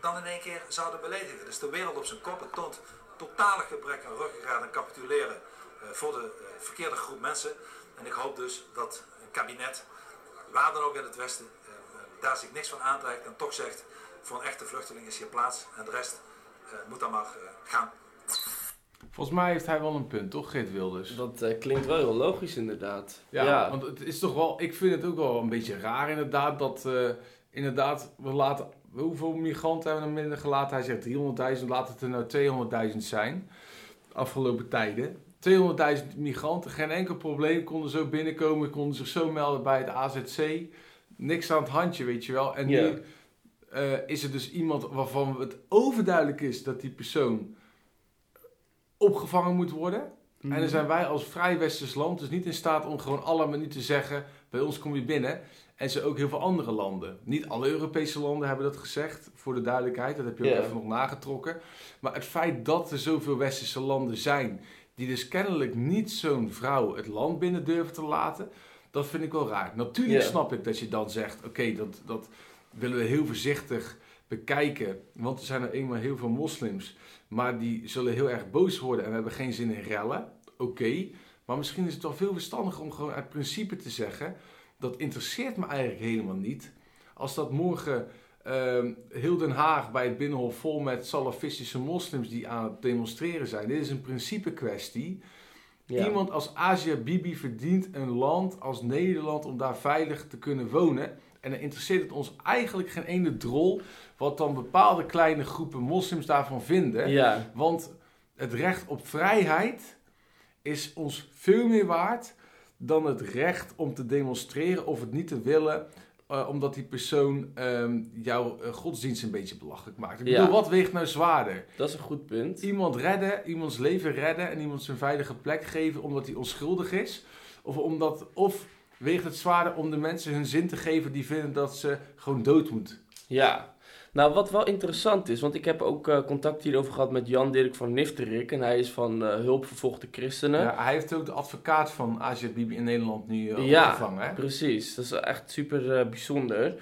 dan in één keer zouden beledigen. Dus de wereld op zijn kop, het toont totale gebrek aan ruggengraat en capituleren eh, voor de verkeerde groep mensen. En ik hoop dus dat een kabinet, waar dan ook in het Westen, eh, eh, daar zich niks van aantrekt en toch zegt, voor een echte vluchteling is hier plaats en de rest eh, moet dan maar eh, gaan. Volgens mij heeft hij wel een punt, toch, Geert Wilders? Dat eh, klinkt wel heel logisch inderdaad. Ja, want het is toch wel, ik vind het ook wel een beetje raar inderdaad dat, eh, inderdaad, we laten, hoeveel migranten hebben we er minder gelaten? Hij zegt 300.000, laat het er nou 200.000 zijn, de afgelopen tijden. 200.000 migranten, geen enkel probleem, konden zo binnenkomen, konden zich zo melden bij het AZC. niks aan het handje, weet je wel. En Ja. nu eh, is er dus iemand waarvan het overduidelijk is dat die persoon opgevangen moet worden. Mhm. En dan zijn wij als vrij westers land dus niet in staat om gewoon allemaal nu te zeggen, bij ons kom je binnen. En ze ook heel veel andere landen. Niet alle Europese landen hebben dat gezegd, voor de duidelijkheid. Dat heb je ook even nog nagetrokken. Maar het feit dat er zoveel westerse landen zijn, die dus kennelijk niet zo'n vrouw het land binnen durven te laten, dat vind ik wel raar. Natuurlijk snap ik dat je dan zegt, oké, dat, dat willen we heel voorzichtig bekijken. Want er zijn er eenmaal heel veel moslims. Maar die zullen heel erg boos worden en we hebben geen zin in rellen. Oké, maar misschien is het wel veel verstandiger om gewoon uit principe te zeggen... dat interesseert me eigenlijk helemaal niet. Als dat morgen ehm, heel Den Haag bij het Binnenhof vol met salafistische moslims die aan het demonstreren zijn. Dit is een principe kwestie. Ja. Iemand als Asia Bibi verdient een land als Nederland om daar veilig te kunnen wonen. En dan interesseert het ons eigenlijk geen ene drol wat dan bepaalde kleine groepen moslims daarvan vinden. Ja, Want het recht op vrijheid is ons veel meer waard dan het recht om te demonstreren of het niet te willen. Eh, omdat die persoon ehm, jouw eh, godsdienst een beetje belachelijk maakt. Ik Ja. bedoel, wat weegt nou zwaarder? dat is een goed punt. Iemand redden, iemands leven redden en iemand zijn veilige plek geven omdat hij onschuldig is? Of, omdat, of weegt het zwaarder om de mensen hun zin te geven die vinden dat ze gewoon dood moet? Ja, nou wat wel interessant is, want ik heb ook eh, contact hierover gehad met Jan Dirk van Nifterik en hij is van eh Hulp Vervolgde Christenen. Ja, hij heeft ook de advocaat van Asia Bibi in Nederland nu eh, Ja, opgevangen. Hè? Precies, dat is echt super eh, bijzonder.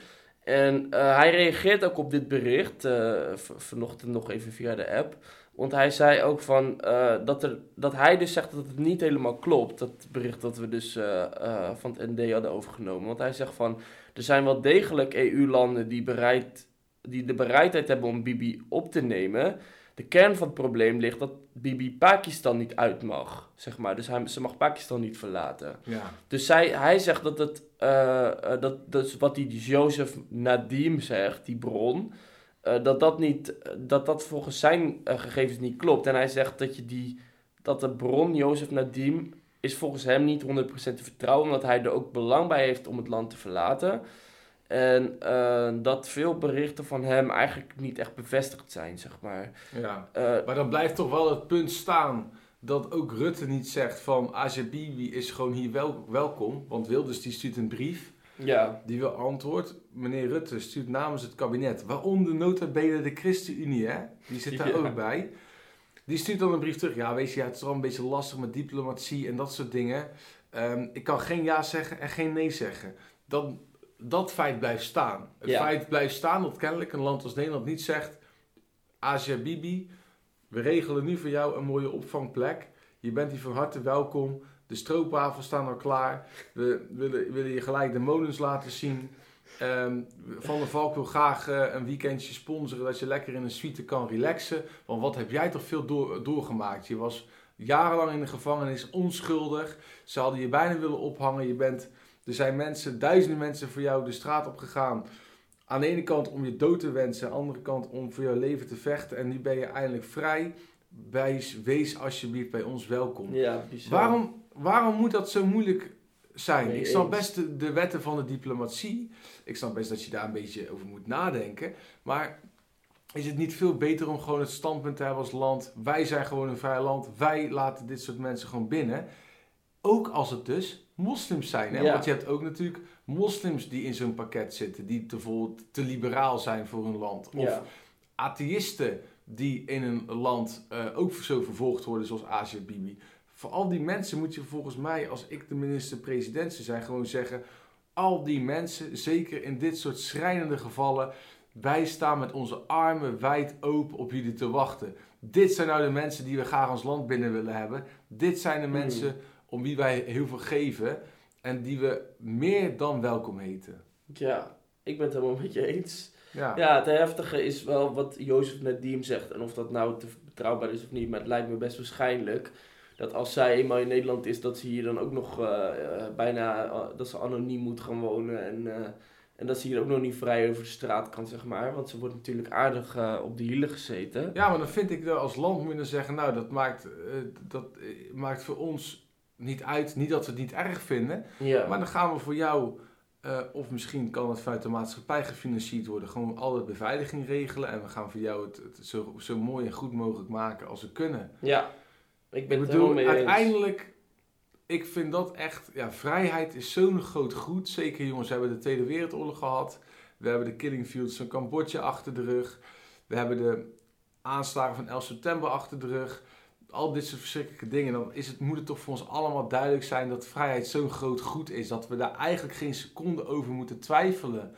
En eh, hij reageert ook op dit bericht, eh, vanochtend nog even via de app. Want hij zei ook van, eh, dat, er, dat hij dus zegt dat het niet helemaal klopt, dat bericht dat we dus eh, eh, van het ND hadden overgenomen. Want hij zegt van, er zijn wel degelijk EU-landen die, bereid, die de bereidheid hebben om Bibi op te nemen. De kern van het probleem ligt dat Bibi Pakistan niet uit mag, zeg maar. Dus hij, ze mag Pakistan niet verlaten. Ja. Dus zij, hij zegt dat het, eh, eh, dat, dat is wat die Jozef Nadim zegt, die bron, eh, dat, dat, niet, dat dat volgens zijn gegevens niet klopt. En hij zegt dat, je die, dat de bron Jozef Nadim is volgens hem niet 100% te vertrouwen, omdat hij er ook belang bij heeft om het land te verlaten. En eh, dat veel berichten van hem eigenlijk niet echt bevestigd zijn, zeg maar. ja. Eh, Maar dan blijft toch wel het punt staan dat ook Rutte niet zegt van Asia Bibi is gewoon hier wel, welkom. Want Wilders die stuurt een brief, ja, die wil antwoord. Meneer Rutte stuurt namens het kabinet, waaronder nota bene de ChristenUnie, hè? die zit daar Ja. ook bij. Die stuurt dan een brief terug. Ja, weet je, ja, het is wel een beetje lastig met diplomatie en dat soort dingen. Ehm, ik kan geen ja zeggen en geen nee zeggen. Dan, dat feit blijft staan. Het Ja. feit blijft staan dat kennelijk een land als Nederland niet zegt... Asia Bibi, we regelen nu voor jou een mooie opvangplek. Je bent hier van harte welkom. De stroopwafels staan al klaar. We willen, willen je gelijk de molens laten zien. Ehm, van der Valk wil graag eh, een weekendje sponsoren dat je lekker in een suite kan relaxen. Want wat heb jij toch veel door, doorgemaakt? Je was jarenlang in de gevangenis, onschuldig. Ze hadden je bijna willen ophangen. Je bent, er zijn mensen, duizenden mensen voor jou de straat op gegaan. Aan de ene kant om je dood te wensen, aan de andere kant om voor jouw leven te vechten. En nu ben je eindelijk vrij. Wees, wees alsjeblieft bij ons welkom. ja. Waarom, waarom moet dat zo moeilijk zijn? Nee, ik snap best de, de wetten van de diplomatie. Ik snap best dat je daar een beetje over moet nadenken. Maar is het niet veel beter om gewoon het standpunt te hebben als land? Wij zijn gewoon een vrij land. Wij laten dit soort mensen gewoon binnen. Ook als het dus moslims zijn. Hè? Ja. Want je hebt ook natuurlijk moslims die in zo'n pakket zitten. Die bijvoorbeeld te liberaal zijn voor hun land. Of Ja. atheïsten die in een land eh, ook zo vervolgd worden zoals Asia Bibi. Voor al die mensen moet je volgens mij, als ik de minister-president zou zijn, gewoon zeggen... Al die mensen, zeker in dit soort schrijnende gevallen... Wij staan met onze armen wijd open op jullie te wachten. Dit zijn nou de mensen die we graag ons land binnen willen hebben. Dit zijn de Hmm. mensen om wie wij heel veel geven. En die we meer dan welkom heten. Ja, ik ben het helemaal met je eens. Ja, Ja, het heftige is wel wat Jozef Nadim zegt. En of dat nou te betrouwbaar is of niet, maar het lijkt me best waarschijnlijk. Dat als zij eenmaal in Nederland is, dat ze hier dan ook nog eh, eh, bijna, eh, dat ze anoniem moet gaan wonen. En, en dat ze hier ook nog niet vrij over de straat kan, zeg maar. Want ze wordt natuurlijk aardig op de hielen gezeten. Ja, maar dan vind ik dat als land moet je dan zeggen, nou dat maakt, dat maakt voor ons niet uit, niet dat we het niet erg vinden, Ja, maar dan gaan we voor jou Eh, of misschien kan het vanuit de maatschappij gefinancierd worden. Gewoon alle beveiliging regelen. En we gaan voor jou het, het zo, zo mooi en goed mogelijk maken als we kunnen. Ja, ik ben Ik bedoel, mee eens. uiteindelijk, ik vind dat echt, ja, vrijheid is zo'n groot goed. Zeker jongens, we hebben de Tweede Wereldoorlog gehad. We hebben de killing fields van Cambodja achter de rug. We hebben de aanslagen van 11 september achter de rug. Al dit soort verschrikkelijke dingen. Dan is het, moet het toch voor ons allemaal duidelijk zijn dat vrijheid zo'n groot goed is. Dat we daar eigenlijk geen seconde over moeten twijfelen.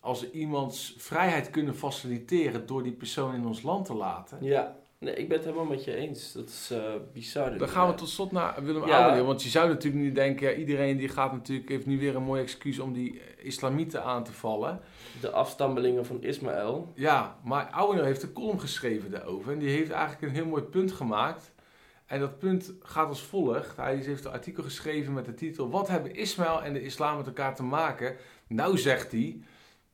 Als we iemands vrijheid kunnen faciliteren door die persoon in ons land te laten. Ja, nee, ik ben het helemaal met je eens. Dat is eh, bizar. Dan gaan we tot slot naar Willem Ja. Want je zou natuurlijk nu denken, ja, iedereen die gaat natuurlijk, heeft nu weer een mooi excuus om die eh, islamieten aan te vallen. De afstammelingen van Ismaël. Ja, maar Ouwendeel heeft een column geschreven daarover. En die heeft eigenlijk een heel mooi punt gemaakt. En dat punt gaat als volgt. Hij heeft een artikel geschreven met de titel... Wat hebben Ismaël en de islam met elkaar te maken? Nou zegt hij,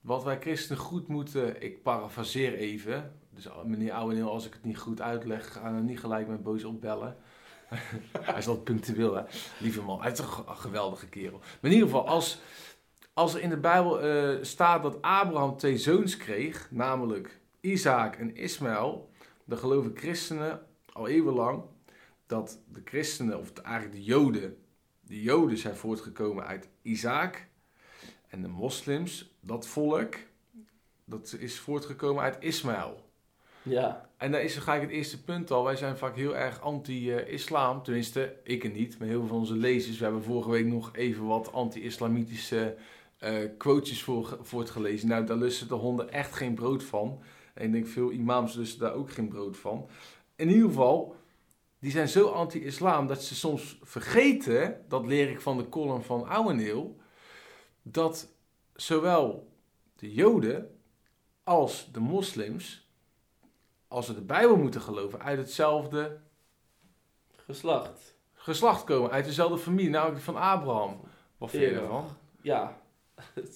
wat wij christenen goed moeten... Ik parafraseer even. Dus meneer Ouwendeel, als ik het niet goed uitleg... ga dan niet gelijk met boos opbellen. hij is altijd punctueel, hè. Lieve man. Hij is toch een geweldige kerel. Maar in ieder geval, als, als er in de Bijbel eh, staat dat Abraham twee zoons kreeg... namelijk Isaac en Ismaël... dan geloven christenen al eeuwenlang... dat de christenen, of eigenlijk de joden... de joden zijn voortgekomen uit Isaac... en de moslims, dat volk... dat is voortgekomen uit Ismaël... Ja, En daar is gelijk het eerste punt al. Wij zijn vaak heel erg anti-islam. Tenminste, ik en niet, maar heel veel van onze lezers. We hebben vorige week nog even wat anti-islamitische eh quotejes voor, voortgelezen. Nou, daar lusten de honden echt geen brood van. En ik denk veel imams lusten daar ook geen brood van. In ieder geval, die zijn zo anti-islam dat ze soms vergeten, dat leer ik van de column van Ouweneel, dat zowel de joden als de moslims als we de Bijbel moeten geloven, uit hetzelfde geslacht. geslacht komen, uit dezelfde familie, namelijk van Abraham. Wat vind je ervan? Ja,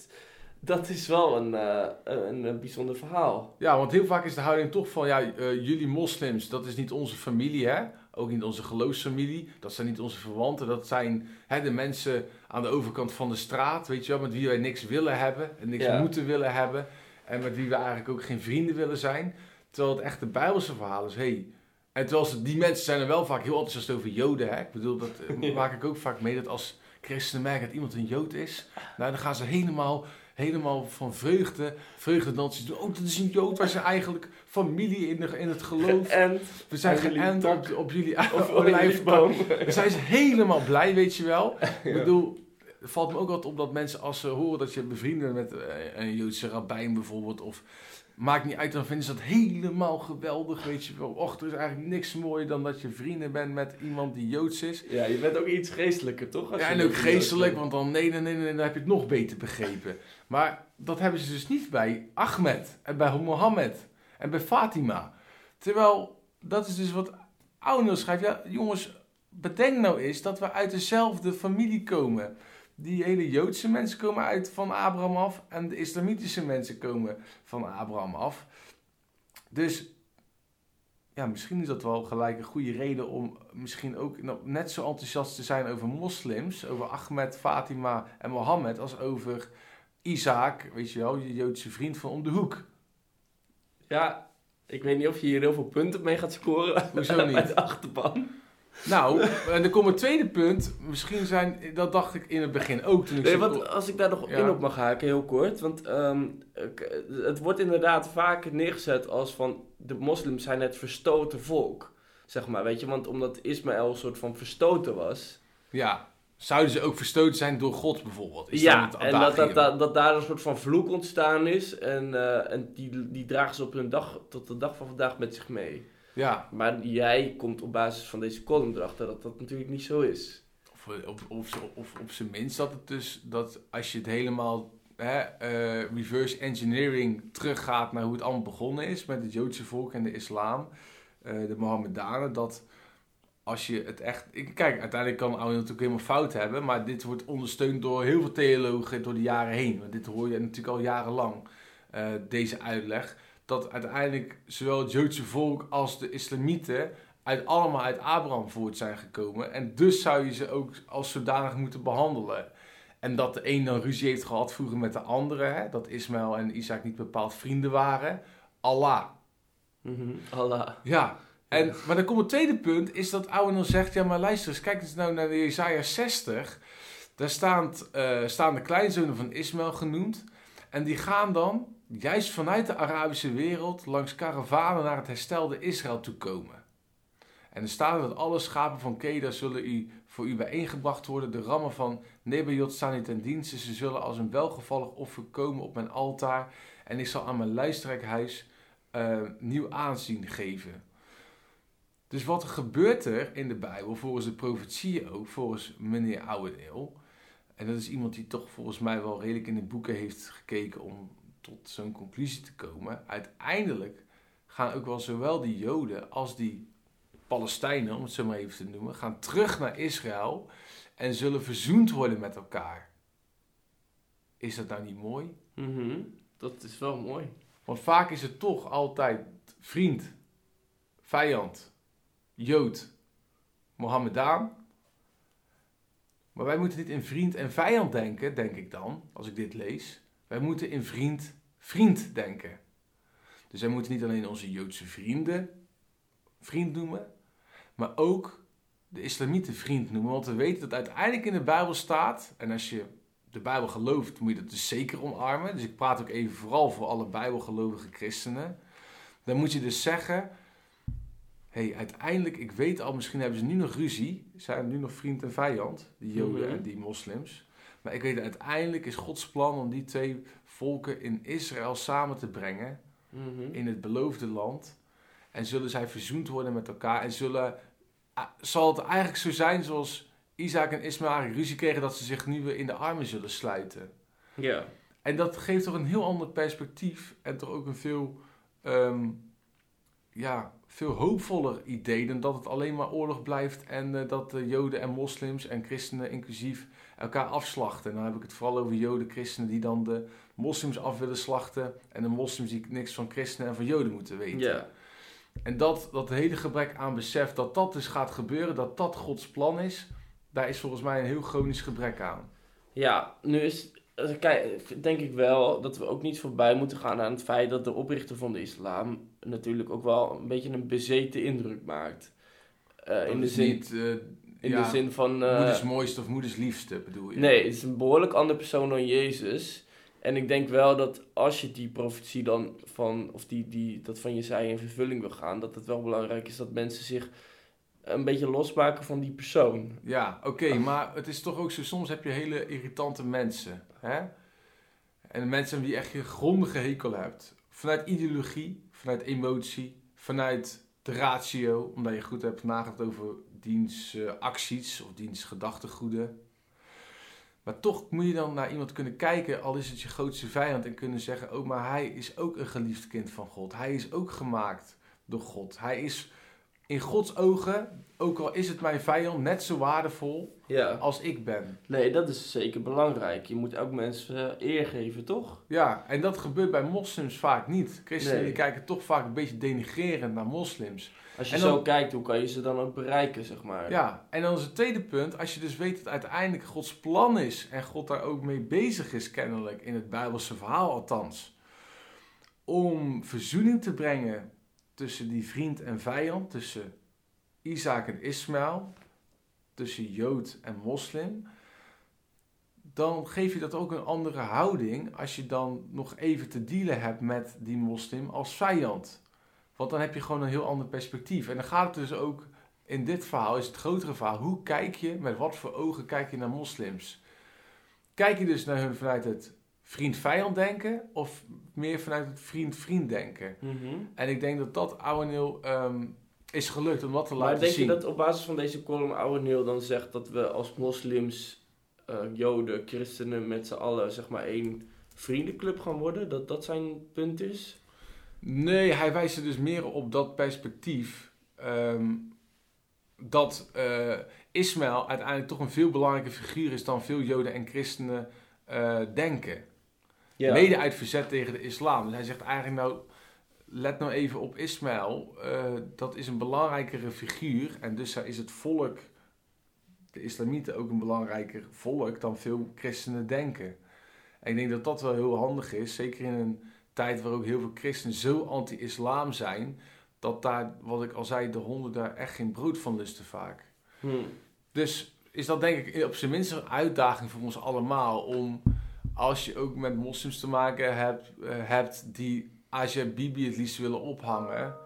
dat is wel een, eh, een, een bijzonder verhaal. Ja, want heel vaak is de houding toch van, ja, eh, jullie moslims, dat is niet onze familie, hè? Ook niet onze geloofsfamilie, dat zijn niet onze verwanten, dat zijn hè, de mensen aan de overkant van de straat, weet je wel, met wie wij niks willen hebben en niks Ja. moeten willen hebben en met wie we eigenlijk ook geen vrienden willen zijn. Terwijl het echt de Bijbelse verhaal is, hey, en terwijl ze, die mensen zijn er wel vaak heel enthousiast over Joden, hè? Ik bedoel, dat eh, Ja. maak ik ook vaak mee, dat als christenen merken dat iemand een Jood is, nou, dan gaan ze helemaal, helemaal van vreugde, vreugdedansjes doen. Oh, dat is een Jood, wij zijn eigenlijk familie in, de, in het geloof. En We zijn geënt op, op jullie olijfboom. Dan zijn ze helemaal blij, weet je wel. Ik bedoel, het valt me ook altijd op dat mensen als ze horen dat je bevriend bent met eh, een Joodse rabbijn bijvoorbeeld, of maakt niet uit, dan vinden ze dat helemaal geweldig, weet je wel. Och, er is eigenlijk niks mooier dan dat je vrienden bent met iemand die Joods is. Ja, je bent ook iets geestelijker, toch? Als Ja, je en ook geestelijk, want dan nee, nee, nee, nee, dan heb je het nog beter begrepen. Maar dat hebben ze dus niet bij Ahmed en bij Mohammed en bij Fatima. Terwijl, dat is dus wat Ouweneel schrijft. Ja, jongens, bedenk nou eens dat we uit dezelfde familie komen. Die hele Joodse mensen komen uit van Abraham af en de islamitische mensen komen van Abraham af. Dus ja, misschien is dat wel gelijk een goede reden om misschien ook net zo enthousiast te zijn over moslims, over Ahmed, Fatima en Mohammed, als over Isaac, weet je wel, je Joodse vriend van om de hoek. Ja, ik weet niet of je hier heel veel punten mee gaat scoren. Hoezo niet? Uit de achterban. Nou, en dan komt een tweede punt. Misschien zijn, dat dacht ik in het begin ook toen ik Nee, want als ik daar nog Ja. in op mag haken, heel kort. Want ehm, het wordt inderdaad vaak neergezet als van de moslims zijn het verstoten volk. Zeg maar, weet je, want omdat Ismaël een soort van verstoten was. Ja, zouden ze ook verstoten zijn door God bijvoorbeeld? Is ja, het en dat, dat, dat daar een soort van vloek ontstaan is. En, eh, en die, die dragen ze op hun dag, tot de dag van vandaag met zich mee. Ja, Maar jij komt op basis van deze column erachter dat dat natuurlijk niet zo is. of, of, of, of op zijn minst dat het dus, dat als je het helemaal hè, eh, reverse engineering teruggaat naar hoe het allemaal begonnen is met het Joodse volk en de islam, eh, de Mohammedanen, dat als je het echt... ik- Kijk, uiteindelijk kan Oude natuurlijk helemaal fout hebben, maar dit wordt ondersteund door heel veel theologen door de jaren heen. Want dit hoor je natuurlijk al jarenlang, eh, deze uitleg. Dat uiteindelijk zowel het Joodse volk als de islamieten uit, allemaal uit Abraham voort zijn gekomen. En dus zou je ze ook als zodanig moeten behandelen. En dat de een dan ruzie heeft gehad vroeger met de andere. Hè? Dat Ismaël en Isaac niet bepaald vrienden waren. Allah. Mhm. Allah. Ja. En, maar dan komt het tweede punt, is dat Ouwenel zegt, ja maar luister eens, kijk eens nou naar de Jesaja 60. Daar staan, eh, staan de kleinzonen van Ismaël genoemd. En die gaan dan, juist vanuit de Arabische wereld, langs karavanen naar het herstelde Israël toe komen. En er staat dat alle schapen van Keda zullen u, voor u bijeengebracht worden. De rammen van Nebajoth staan u ten dienste. Ze zullen als een welgevallig offer komen op mijn altaar. En ik zal aan mijn luisterrijkhuis uh, nieuw aanzien geven. Dus wat gebeurt er in de Bijbel, volgens de profetieën ook, volgens meneer Ouweneel, en dat is iemand die toch volgens mij wel redelijk in de boeken heeft gekeken om tot zo'n conclusie te komen. Uiteindelijk gaan ook wel zowel die Joden als die Palestijnen, om het zo maar even te noemen, gaan terug naar Israël en zullen verzoend worden met elkaar. Is dat nou niet mooi? Mhm. Dat is wel mooi. Want vaak is het toch altijd vriend, vijand, Jood, Mohammedaan. Maar wij moeten niet in vriend en vijand denken, denk ik dan, als ik dit lees. Wij moeten in vriend, vriend denken. Dus wij moeten niet alleen onze Joodse vrienden vriend noemen, maar ook de islamieten vriend noemen. Want we weten dat uiteindelijk in de Bijbel staat, en als je de Bijbel gelooft, moet je dat dus zeker omarmen. Dus ik praat ook even vooral voor alle Bijbelgelovige christenen. Dan moet je dus zeggen, hey, uiteindelijk, ik weet al, misschien hebben ze nu nog ruzie. Zijn nu nog vriend en vijand, die Joden Mhm. en die moslims. Maar ik weet uiteindelijk is Gods plan om die twee volken in Israël samen te brengen. Mhm. In het beloofde land. En zullen zij verzoend worden met elkaar. En zullen, ah, zal het eigenlijk zo zijn zoals Isaac en Ismaël ruzie kregen. Dat ze zich nu weer in de armen zullen sluiten. Ja. En dat geeft toch een heel ander perspectief. En toch ook een veel, ehm, ja, veel hoopvoller idee dan dat het alleen maar oorlog blijft. En eh, dat de Joden en moslims en christenen inclusief elkaar afslachten. En dan heb ik het vooral over Joden, christenen die dan de moslims af willen slachten. En de moslims die niks van christenen en van Joden moeten weten. Ja. En dat, dat hele gebrek aan besef dat dat dus gaat gebeuren, dat dat Gods plan is, daar is volgens mij een heel chronisch gebrek aan. Ja, nu is, eh, kijk, denk ik wel dat we ook niet voorbij moeten gaan aan het feit dat de oprichter van de islam natuurlijk ook wel een beetje een bezeten indruk maakt. Dat in de is zin, niet, eh, in ja, de zin van... eh, moeders mooiste of moeders liefste bedoel je? Nee, het is een behoorlijk andere persoon dan Jezus. En ik denk wel dat als je die profetie dan van, of die, die, dat van Jezaja in vervulling wil gaan, dat het wel belangrijk is dat mensen zich een beetje losmaken van die persoon. Ja, oké, maar het is toch ook zo, soms heb je hele irritante mensen. Hè? En mensen die echt je grondige hekel hebt. Vanuit ideologie, vanuit emotie, vanuit de ratio, omdat je goed hebt nagedacht over diens eh, acties of diens gedachtegoeden. Maar toch moet je dan naar iemand kunnen kijken, al is het je grootste vijand, en kunnen zeggen: Oh, maar hij is ook een geliefd kind van God. Hij is ook gemaakt door God. Hij is in Gods ogen, ook al is het mijn vijand, net zo waardevol Ja. als ik ben. Nee, dat is zeker belangrijk. Je moet ook mensen eer geven, toch? Ja, en dat gebeurt bij moslims vaak niet. Christenen Nee. die kijken toch vaak een beetje denigrerend naar moslims. Als je dan- zo kijkt, hoe kan je ze dan ook bereiken, zeg maar. Ja, en dan is het tweede punt, als je dus weet dat uiteindelijk Gods plan is en God daar ook mee bezig is kennelijk, in het Bijbelse verhaal althans, om verzoening te brengen tussen die vriend en vijand, tussen Isaac en Ismaël, tussen Jood en moslim, dan geef je dat ook een andere houding als je dan nog even te dealen hebt met die moslim als vijand. Want dan heb je gewoon een heel ander perspectief. En dan gaat het dus ook in dit verhaal, is het grotere verhaal, hoe kijk je, met wat voor ogen kijk je naar moslims? Kijk je dus naar hun vanuit het vriend-vijand denken of meer vanuit het vriend-vriend denken? Mhm. En ik denk dat dat Ouweneel ehm is gelukt om dat te Maar laten denk zien. je dat op basis van deze column Oude dan zegt dat we als moslims, eh, joden, christenen met z'n allen zeg maar één vriendenclub gaan worden? Dat dat zijn punt is? Nee, hij wijst er dus meer op dat perspectief. ehm, dat eh Ismaël uiteindelijk toch een veel belangrijke figuur is dan veel Joden en christenen eh, denken. Ja. Mede uit verzet tegen de islam. Dus hij zegt eigenlijk nou, let nou even op Ismaël. eh, dat is een belangrijkere figuur. En dus is het volk de islamieten ook een belangrijker volk dan veel christenen denken. En ik denk dat dat wel heel handig is, zeker in een tijd waar ook heel veel christenen zo anti-islam zijn, dat daar, wat ik al zei, de honden daar echt geen brood van lusten vaak. Hm. Dus is dat denk ik op zijn minst een uitdaging voor ons allemaal om, als je ook met moslims te maken hebt, eh, hebt die Asia Bibi het liefst willen ophangen,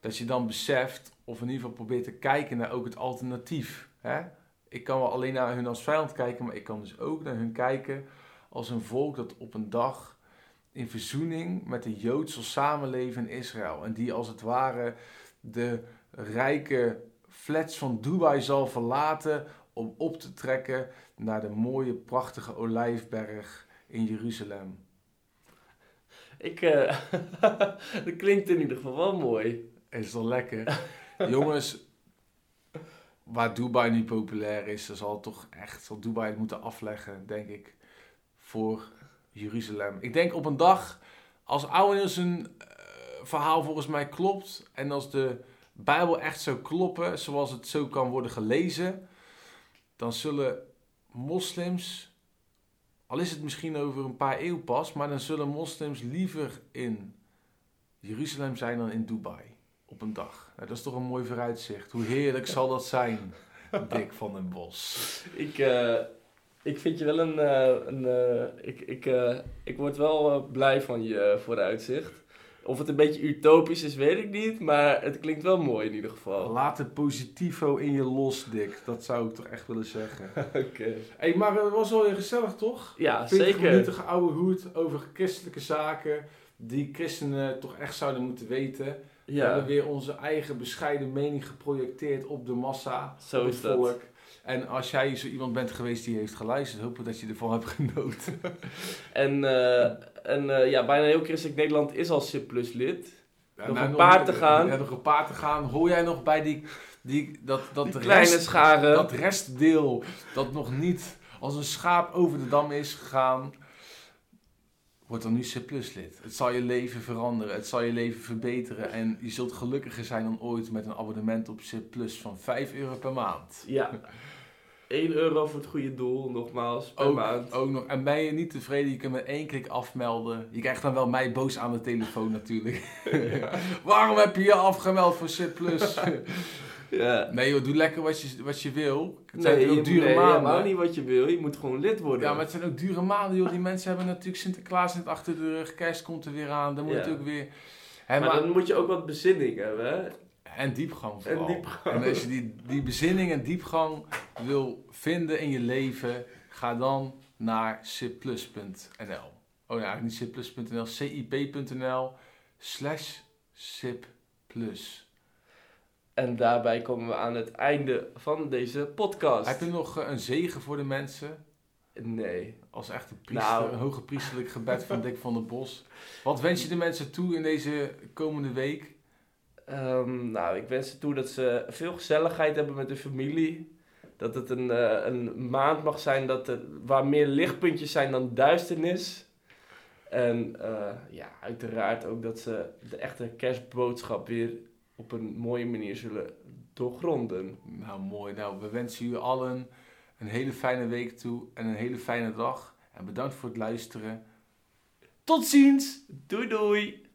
dat je dan beseft, of in ieder geval probeert te kijken naar ook het alternatief. Hè? Ik kan wel alleen naar hun als vijand kijken, maar ik kan dus ook naar hun kijken als een volk dat op een dag in verzoening met de Joodse samenleving in Israël. En die als het ware de rijke flats van Dubai zal verlaten om op te trekken naar de mooie, prachtige olijfberg in Jeruzalem. Ik, eh, dat klinkt in ieder geval wel mooi. Is dat lekker? Jongens, waar Dubai niet populair is, dan zal toch echt zal Dubai het moeten afleggen, denk ik, voor Jeruzalem. Ik denk op een dag, als Ouweneel zijn uh, verhaal volgens mij klopt en als de Bijbel echt zou kloppen, zoals het zo kan worden gelezen, dan zullen moslims, al is het misschien over een paar eeuw pas, maar dan zullen moslims liever in Jeruzalem zijn dan in Dubai op een dag. Nou, dat is toch een mooi vooruitzicht. Hoe heerlijk zal dat zijn, Dick van den Bos. Ik, uh, ik vind je wel een. Uh, een uh, ik, ik, ik word wel blij van je vooruitzicht. Of het een beetje utopisch is, weet ik niet. Maar het klinkt wel mooi in ieder geval. Laat het positivo in je los, Dick. Dat zou ik toch echt willen zeggen. Oké. Okay. Hey, maar het was wel weer gezellig, toch? Ja, 20 zeker. minuten oude hoed over christelijke zaken. Die christenen toch echt zouden moeten weten. We Ja, hebben weer onze eigen bescheiden mening geprojecteerd op de massa. Zo is het dat. volk. En als jij zo iemand bent geweest die heeft geluisterd, hopen dat je ervan hebt genoten. en, eh, en eh, ja, bijna heel christelijk Nederland is al CIP Plus lid. Ja, Nog nou, een paar te gaan. Ja, nog een paar te gaan. Hoor jij nog bij die, die, dat, dat, Die kleine rest, scharen. dat restdeel dat nog niet als een schaap over de dam is gegaan? Word dan nu C lid. Het zal je leven veranderen. Het zal je leven verbeteren. En je zult gelukkiger zijn dan ooit met een abonnement op C Plus van 5 euro per maand. Ja. 1 euro voor het goede doel, nogmaals, per Ook, maand. ook nog. En ben je niet tevreden, je kunt met één klik afmelden. Je krijgt dan wel mij boos aan de telefoon natuurlijk. Waarom heb je je afgemeld voor C Plus? Ja. nee joh, doe lekker wat je, wat je wil. Het zijn Nee, ook dure nee, maanden. helemaal niet wat je wil. Je moet gewoon lid worden. Ja, maar het zijn ook dure maanden joh. Die mensen hebben natuurlijk Sinterklaas net achter de rug. Kerst komt er weer aan. Dan moet Ja. het ook weer... Hè, maar, maar- dan moet je ook wat bezinning hebben, hè? En diepgang vooral. En diepgang. En als je die, die bezinning en diepgang wil vinden in je leven, ga dan naar cipplus.nl. Oh ja, niet cipplus.nl, cip.nl slash cipplus. En daarbij komen we aan het einde van deze podcast. Heb je nog eh, een zegen voor de mensen? Nee. Als echt een, priester, Nou. een hoge priesterlijk gebed van Dick van der Bos. Wat wens je de mensen toe in deze komende week? Ehm, nou, ik wens ze toe dat ze veel gezelligheid hebben met hun familie. Dat het een, eh, een maand mag zijn dat er, waar meer lichtpuntjes zijn dan duisternis. En eh, ja, uiteraard ook dat ze de echte kerstboodschap weer op een mooie manier zullen doorgronden. Nou, mooi. Nou, we wensen jullie allen een hele fijne week toe en een hele fijne dag. En bedankt voor het luisteren. Tot ziens! Doei doei!